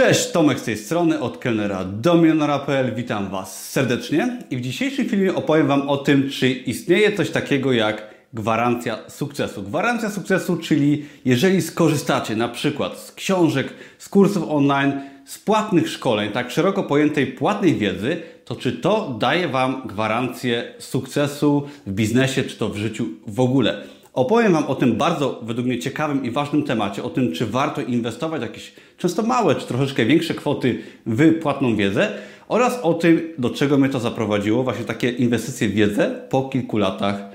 Cześć, Tomek z tej strony, od kelnera do milionera.pl. Witam Was serdecznie i w dzisiejszym filmie opowiem Wam o tym, czy istnieje coś takiego jak gwarancja sukcesu. Gwarancja sukcesu, czyli jeżeli skorzystacie na przykład z książek, z kursów online, z płatnych szkoleń, tak szeroko pojętej płatnej wiedzy, to czy to daje Wam gwarancję sukcesu w biznesie, czy to w życiu w ogóle? Opowiem Wam o tym bardzo, według mnie, ciekawym i ważnym temacie, o tym, czy warto inwestować jakieś często małe, czy troszeczkę większe kwoty w płatną wiedzę oraz o tym, do czego mnie to zaprowadziło, właśnie takie inwestycje w wiedzę po kilku latach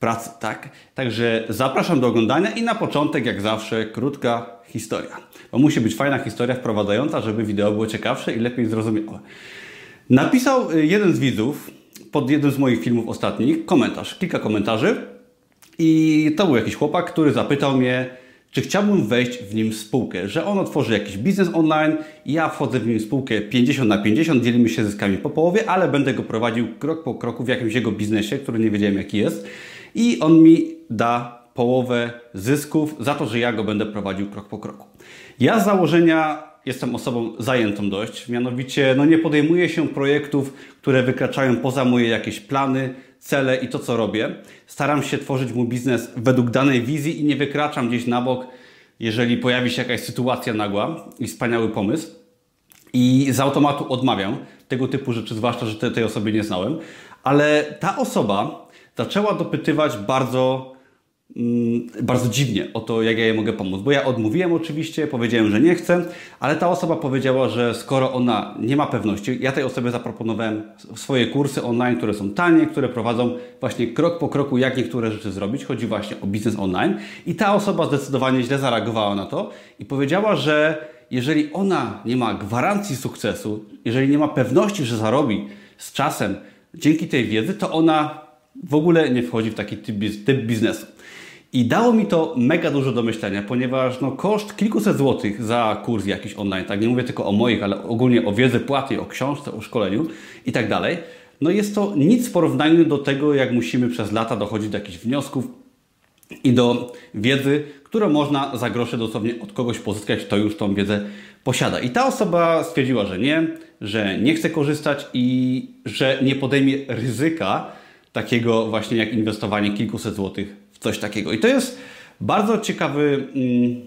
pracy, tak? Także zapraszam do oglądania i na początek, jak zawsze, krótka historia. Bo musi być fajna historia wprowadzająca, żeby wideo było ciekawsze i lepiej zrozumiałe. Napisał y, jeden z widzów pod jednym z moich filmów ostatnich komentarz, kilka komentarzy i to był jakiś chłopak, który zapytał mnie, czy chciałbym wejść w nim w spółkę, że on otworzy jakiś biznes online, ja wchodzę w nim w spółkę 50 na 50, dzielimy się zyskami po połowie, ale będę go prowadził krok po kroku w jakimś jego biznesie, który nie wiedziałem jaki jest i on mi da połowę zysków za to, że ja go będę prowadził krok po kroku. Ja z założenia jestem osobą zajętą dość, mianowicie no nie podejmuję się projektów, które wykraczają poza moje jakieś plany, cele i to, co robię. Staram się tworzyć mój biznes według danej wizji i nie wykraczam gdzieś na bok, jeżeli pojawi się jakaś sytuacja nagła i wspaniały pomysł. I z automatu odmawiam tego typu rzeczy, zwłaszcza, że te, tej osoby nie znałem. Ale ta osoba zaczęła dopytywać bardzo bardzo dziwnie o to, jak ja jej mogę pomóc. Bo ja odmówiłem oczywiście, powiedziałem, że nie chcę, ale ta osoba powiedziała, że skoro ona nie ma pewności, ja tej osobie zaproponowałem swoje kursy online, które są tanie, które prowadzą właśnie krok po kroku, jak niektóre rzeczy zrobić. Chodzi właśnie o biznes online. I ta osoba zdecydowanie źle zareagowała na to i powiedziała, że jeżeli ona nie ma gwarancji sukcesu, jeżeli nie ma pewności, że zarobi z czasem dzięki tej wiedzy, to ona w ogóle nie wchodzi w taki typ biznesu. I dało mi to mega dużo do myślenia, ponieważ no, koszt kilkuset złotych za kurs jakiś online, tak nie mówię tylko o moich, ale ogólnie o wiedzy płatnej, o książce, o szkoleniu i tak dalej, no jest to nic w porównaniu do tego, jak musimy przez lata dochodzić do jakichś wniosków i do wiedzy, którą można za grosze dosłownie od kogoś pozyskać, kto już tą wiedzę posiada. I ta osoba stwierdziła, że nie, że nie chce korzystać i że nie podejmie ryzyka takiego właśnie jak inwestowanie kilkuset złotych coś takiego. I to jest bardzo ciekawy, mm,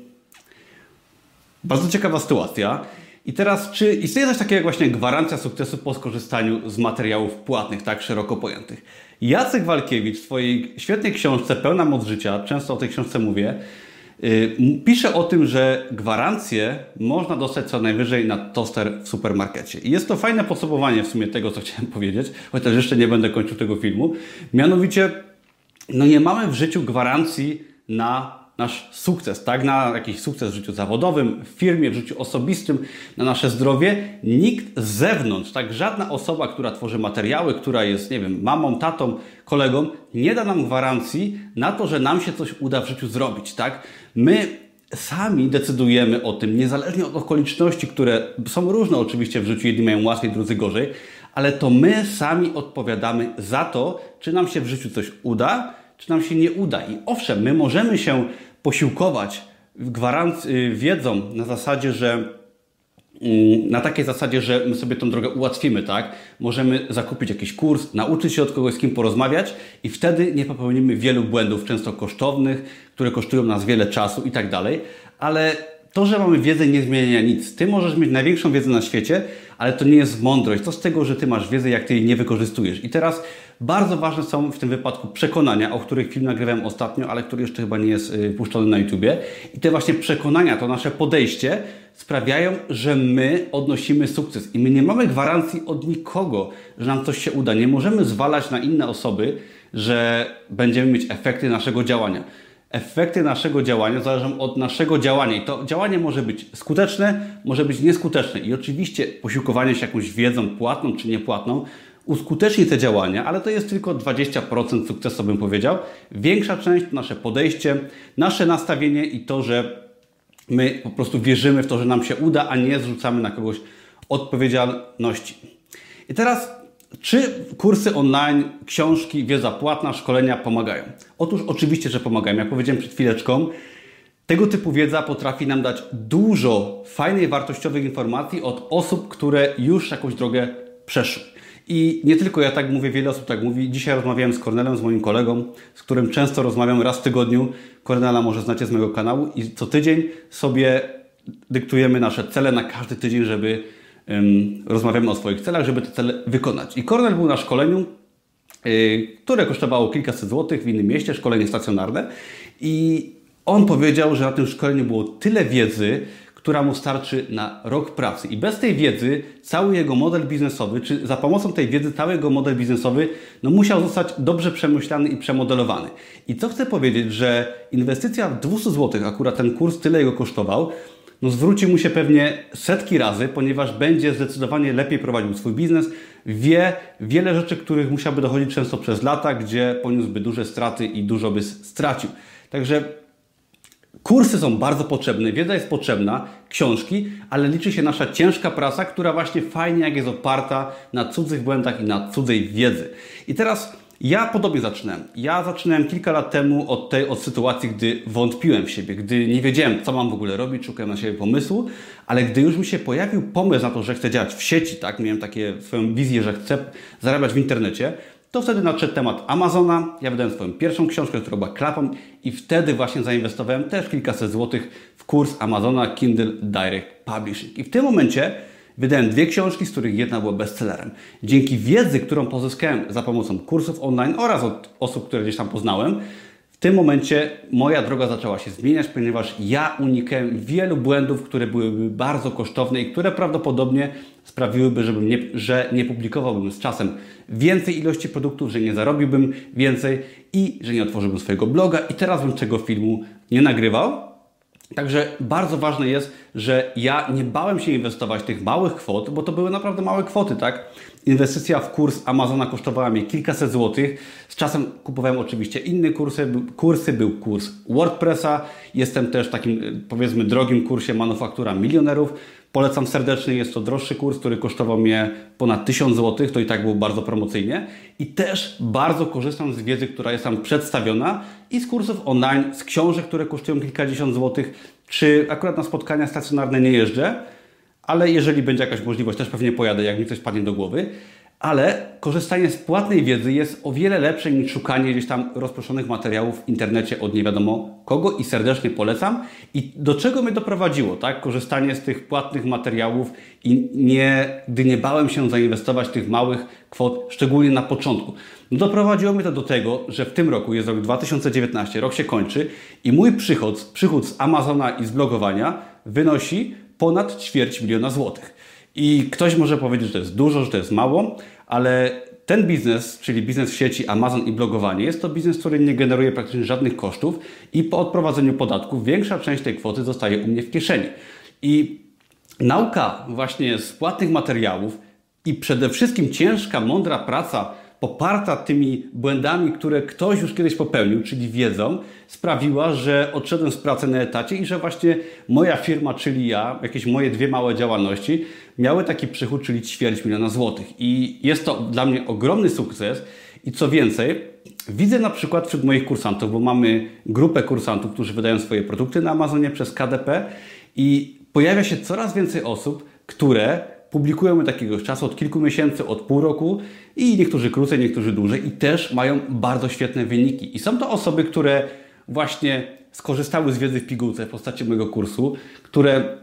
bardzo ciekawa sytuacja. I teraz, czy istnieje coś takiego jak właśnie gwarancja sukcesu po skorzystaniu z materiałów płatnych, tak szeroko pojętych? Jacek Walkiewicz w swojej świetnej książce Pełna moc życia, często o tej książce mówię, yy, pisze o tym, że gwarancję można dostać co najwyżej na toster w supermarkecie. I jest to fajne podsumowanie w sumie tego, co chciałem powiedzieć, chociaż jeszcze nie będę kończył tego filmu. Mianowicie no nie mamy w życiu gwarancji na nasz sukces, tak? Na jakiś sukces w życiu zawodowym, w firmie, w życiu osobistym, na nasze zdrowie. Nikt z zewnątrz, tak? Żadna osoba, która tworzy materiały, która jest, nie wiem, mamą, tatą, kolegą, nie da nam gwarancji na to, że nam się coś uda w życiu zrobić, tak? My sami decydujemy o tym, niezależnie od okoliczności, które są różne oczywiście w życiu, jedni mają łatwiej, drudzy gorzej, ale to my sami odpowiadamy za to, czy nam się w życiu coś uda, czy nam się nie uda. I owszem, my możemy się posiłkować gwaranc- wiedzą na zasadzie, że mm, na takiej zasadzie, że my sobie tą drogę ułatwimy, tak? Możemy zakupić jakiś kurs, nauczyć się od kogoś, z kim porozmawiać i wtedy nie popełnimy wielu błędów, często kosztownych, które kosztują nas wiele czasu i tak dalej, ale to, że mamy wiedzę nie zmienia nic. Ty możesz mieć największą wiedzę na świecie, ale to nie jest mądrość. Co z tego, że ty masz wiedzę, jak ty jej nie wykorzystujesz. I teraz bardzo ważne są w tym wypadku przekonania, o których film nagrywałem ostatnio, ale który jeszcze chyba nie jest y, puszczony na YouTubie. I te właśnie przekonania, to nasze podejście sprawiają, że my odnosimy sukces. I my nie mamy gwarancji od nikogo, że nam coś się uda. Nie możemy zwalać na inne osoby, że będziemy mieć efekty naszego działania efekty naszego działania zależą od naszego działania. I to działanie może być skuteczne, może być nieskuteczne. I oczywiście posiłkowanie się jakąś wiedzą płatną czy niepłatną uskuteczni te działania, ale to jest tylko 20% sukcesu, bym powiedział. Większa część to nasze podejście, nasze nastawienie i to, że my po prostu wierzymy w to, że nam się uda, a nie zrzucamy na kogoś odpowiedzialności. I teraz czy kursy online, książki, wiedza płatna, szkolenia pomagają? Otóż oczywiście, że pomagają. Jak powiedziałem przed chwileczką, Tego typu wiedza potrafi nam dać dużo fajnej, wartościowych informacji od osób, które już jakąś drogę przeszły. I nie tylko ja tak mówię, wiele osób tak mówi. Dzisiaj rozmawiałem z Kornelem, z moim kolegą, z którym często rozmawiam raz w tygodniu. Kornela może znacie z mojego kanału i co tydzień sobie dyktujemy nasze cele na każdy tydzień, żeby rozmawiamy o swoich celach, żeby te cele wykonać. I Kornel był na szkoleniu, yy, które kosztowało kilkaset złotych w innym mieście, szkolenie stacjonarne. I on powiedział, że na tym szkoleniu było tyle wiedzy, która mu starczy na rok pracy. I bez tej wiedzy cały jego model biznesowy, czy za pomocą tej wiedzy cały jego model biznesowy, no musiał zostać dobrze przemyślany i przemodelowany. I co chcę powiedzieć, że inwestycja w 200 zł, akurat ten kurs tyle jego kosztował, no zwróci mu się pewnie setki razy, ponieważ będzie zdecydowanie lepiej prowadził swój biznes, wie wiele rzeczy, których musiałby dochodzić często przez lata, gdzie poniósłby duże straty i dużo by stracił. Także Kursy są bardzo potrzebne, wiedza jest potrzebna, książki, ale liczy się nasza ciężka praca, która właśnie fajnie jak jest oparta na cudzych błędach i na cudzej wiedzy. I teraz ja podobnie zaczynałem. Ja zaczynałem kilka lat temu od tej od sytuacji, gdy wątpiłem w siebie, gdy nie wiedziałem, co mam w ogóle robić, szukałem na siebie pomysłu, ale gdy już mi się pojawił pomysł na to, że chcę działać w sieci, tak, miałem takie swoją wizję, że chcę zarabiać w internecie, to wtedy nadszedł temat Amazona. Ja wydałem swoją pierwszą książkę, która była klapą i wtedy właśnie zainwestowałem też kilkaset złotych w kurs Amazona Kindle Direct Publishing. I w tym momencie wydałem dwie książki, z których jedna była bestsellerem. Dzięki wiedzy, którą pozyskałem za pomocą kursów online oraz od osób, które gdzieś tam poznałem, w tym momencie moja droga zaczęła się zmieniać, ponieważ ja unikałem wielu błędów, które byłyby bardzo kosztowne i które prawdopodobnie sprawiłyby, żebym nie, że nie publikowałbym z czasem więcej ilości produktów, że nie zarobiłbym więcej i że nie otworzyłbym swojego bloga i teraz bym tego filmu nie nagrywał. Także bardzo ważne jest, że ja nie bałem się inwestować tych małych kwot, bo to były naprawdę małe kwoty, tak? Inwestycja w kurs Amazona kosztowała mnie kilkaset złotych. Z czasem kupowałem oczywiście inne kursy. Kursy był kurs WordPressa. Jestem też takim, powiedzmy, drogim kursie Manufaktura Milionerów. Polecam serdecznie, jest to droższy kurs, który kosztował mnie ponad 1000 zł, to i tak był bardzo promocyjnie. I też bardzo korzystam z wiedzy, która jest tam przedstawiona i z kursów online, z książek, które kosztują kilkadziesiąt złotych, czy akurat na spotkania stacjonarne nie jeżdżę, ale jeżeli będzie jakaś możliwość, też pewnie pojadę, jak mi coś padnie do głowy ale korzystanie z płatnej wiedzy jest o wiele lepsze niż szukanie gdzieś tam rozproszonych materiałów w internecie od nie wiadomo kogo i serdecznie polecam. I do czego mnie doprowadziło, tak? Korzystanie z tych płatnych materiałów i nie, gdy nie bałem się zainwestować tych małych kwot, szczególnie na początku. Doprowadziło mnie to do tego, że w tym roku jest rok 2019, rok się kończy i mój przychód, przychód z Amazona i z blogowania wynosi ponad ćwierć miliona złotych. I ktoś może powiedzieć, że to jest dużo, że to jest mało, ale ten biznes, czyli biznes w sieci Amazon i blogowanie, jest to biznes, który nie generuje praktycznie żadnych kosztów i po odprowadzeniu podatków większa część tej kwoty zostaje u mnie w kieszeni. I nauka właśnie z płatnych materiałów i przede wszystkim ciężka, mądra praca poparta tymi błędami, które ktoś już kiedyś popełnił, czyli wiedzą, sprawiła, że odszedłem z pracy na etacie i że właśnie moja firma, czyli ja, jakieś moje dwie małe działalności, miały taki przychód, czyli ćwierć miliona złotych. I jest to dla mnie ogromny sukces. I co więcej, widzę na przykład wśród moich kursantów, bo mamy grupę kursantów, którzy wydają swoje produkty na Amazonie przez KDP i pojawia się coraz więcej osób, które publikują od jakiegoś czasu, od kilku miesięcy, od pół roku i niektórzy krócej, niektórzy dłużej i też mają bardzo świetne wyniki. I są to osoby, które właśnie skorzystały z wiedzy w pigułce w postaci mojego kursu, które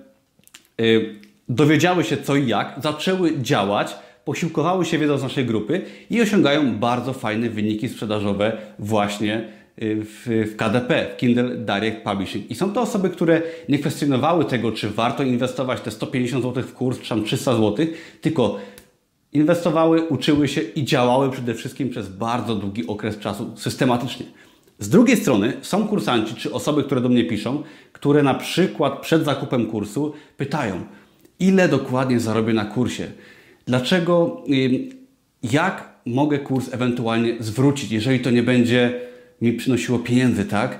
yy, dowiedziały się co i jak, zaczęły działać, posiłkowały się wiedzą z naszej grupy i osiągają bardzo fajne wyniki sprzedażowe właśnie w, w KDP, w Kindle Direct Publishing. I są to osoby, które nie kwestionowały tego, czy warto inwestować te 150 zł w kurs, czy tam 300 zł, tylko inwestowały, uczyły się i działały przede wszystkim przez bardzo długi okres czasu systematycznie. Z drugiej strony są kursanci czy osoby, które do mnie piszą, które na przykład przed zakupem kursu pytają, ile dokładnie zarobię na kursie, dlaczego, jak mogę kurs ewentualnie zwrócić, jeżeli to nie będzie mi przynosiło pieniędzy, tak?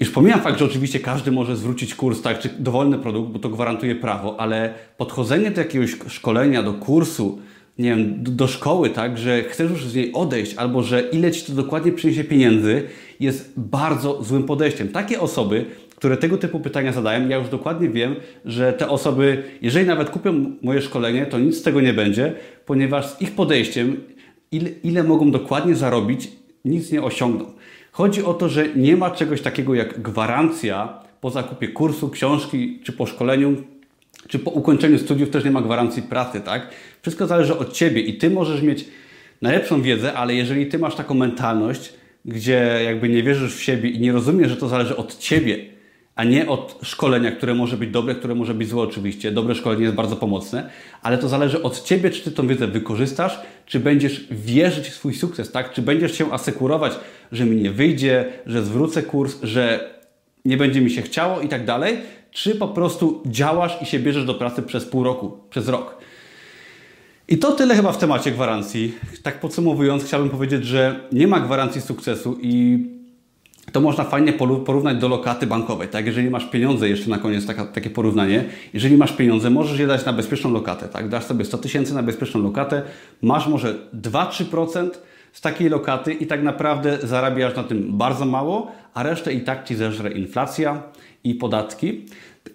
Już pomijam fakt, że oczywiście każdy może zwrócić kurs, tak, czy dowolny produkt, bo to gwarantuje prawo, ale podchodzenie do jakiegoś szkolenia, do kursu, nie wiem, do, do, szkoły, tak, że chcesz już z niej odejść, albo że ile ci to dokładnie przyniesie pieniędzy, jest bardzo złym podejściem. Takie osoby, które tego typu pytania zadają, ja już dokładnie wiem, że te osoby, jeżeli nawet kupią moje szkolenie, to nic z tego nie będzie, ponieważ z ich podejściem, ile, ile mogą dokładnie zarobić, nic nie osiągną. Chodzi o to, że nie ma czegoś takiego jak gwarancja po zakupie kursu, książki czy po szkoleniu, czy po ukończeniu studiów też nie ma gwarancji pracy, tak? Wszystko zależy od Ciebie i Ty możesz mieć najlepszą wiedzę, ale jeżeli Ty masz taką mentalność, gdzie jakby nie wierzysz w siebie i nie rozumiesz, że to zależy od Ciebie, a nie od szkolenia, które może być dobre, które może być złe oczywiście. Dobre szkolenie jest bardzo pomocne, ale to zależy od Ciebie, czy Ty tą wiedzę wykorzystasz, czy będziesz wierzyć w swój sukces, tak? Czy będziesz się asekurować, że mi nie wyjdzie, że zwrócę kurs, że nie będzie mi się chciało i tak dalej, czy po prostu działasz i się bierzesz do pracy przez pół roku, przez rok. I to tyle chyba w temacie gwarancji. Tak podsumowując, chciałbym powiedzieć, że nie ma gwarancji sukcesu i to można fajnie porównać do lokaty bankowej. Tak, jeżeli masz pieniądze, jeszcze na koniec taka, takie porównanie, jeżeli masz pieniądze, możesz je dać na bezpieczną lokatę. Tak, dasz sobie 100 tysięcy na bezpieczną lokatę, masz może 2-3% z takiej lokaty i tak naprawdę zarabiasz na tym bardzo mało, a resztę i tak ci zeżre inflacja i podatki.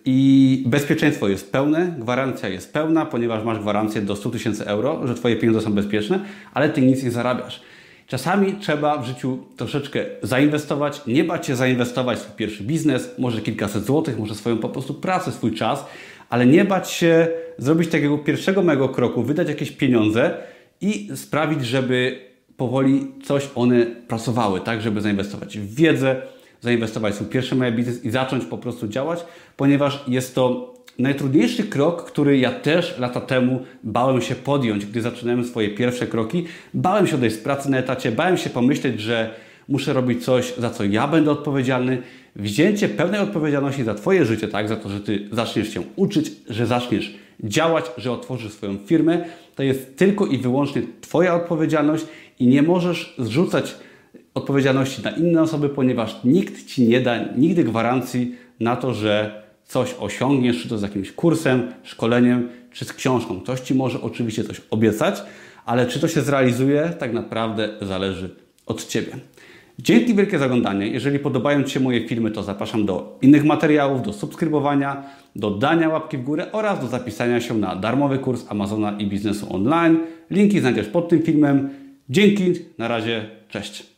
I bezpieczeństwo jest pełne, gwarancja jest pełna, ponieważ masz gwarancję do 100 tysięcy euro, że Twoje pieniądze są bezpieczne, ale Ty nic nie zarabiasz. Czasami trzeba w życiu troszeczkę zainwestować, nie bać się zainwestować w swój pierwszy biznes, może kilkaset złotych, może swoją po prostu pracę, swój czas, ale nie bać się zrobić takiego pierwszego mego kroku, wydać jakieś pieniądze i sprawić, żeby powoli coś one pracowały, tak, żeby zainwestować w wiedzę, zainwestować w swój pierwszy mały biznes i zacząć po prostu działać, ponieważ jest to najtrudniejszy krok, który ja też lata temu bałem się podjąć, gdy zaczynałem swoje pierwsze kroki. Bałem się odejść z pracy na etacie, bałem się pomyśleć, że muszę robić coś, za co ja będę odpowiedzialny. Wzięcie pełnej odpowiedzialności za Twoje życie, tak, za to, że Ty zaczniesz się uczyć, że zaczniesz działać, że otworzysz swoją firmę, to jest tylko i wyłącznie Twoja odpowiedzialność i nie możesz zrzucać odpowiedzialności na inne osoby, ponieważ nikt Ci nie da nigdy gwarancji na to, że coś osiągniesz, czy to z jakimś kursem, szkoleniem, czy z książką. Ktoś Ci może oczywiście coś obiecać, ale czy to się zrealizuje, tak naprawdę zależy od Ciebie. Dzięki wielkie za oglądanie. Jeżeli podobają Ci się moje filmy, to zapraszam do innych materiałów, do subskrybowania, do dania łapki w górę oraz do zapisania się na darmowy kurs Amazona i biznesu online. Linki znajdziesz pod tym filmem. Dzięki, na razie, cześć.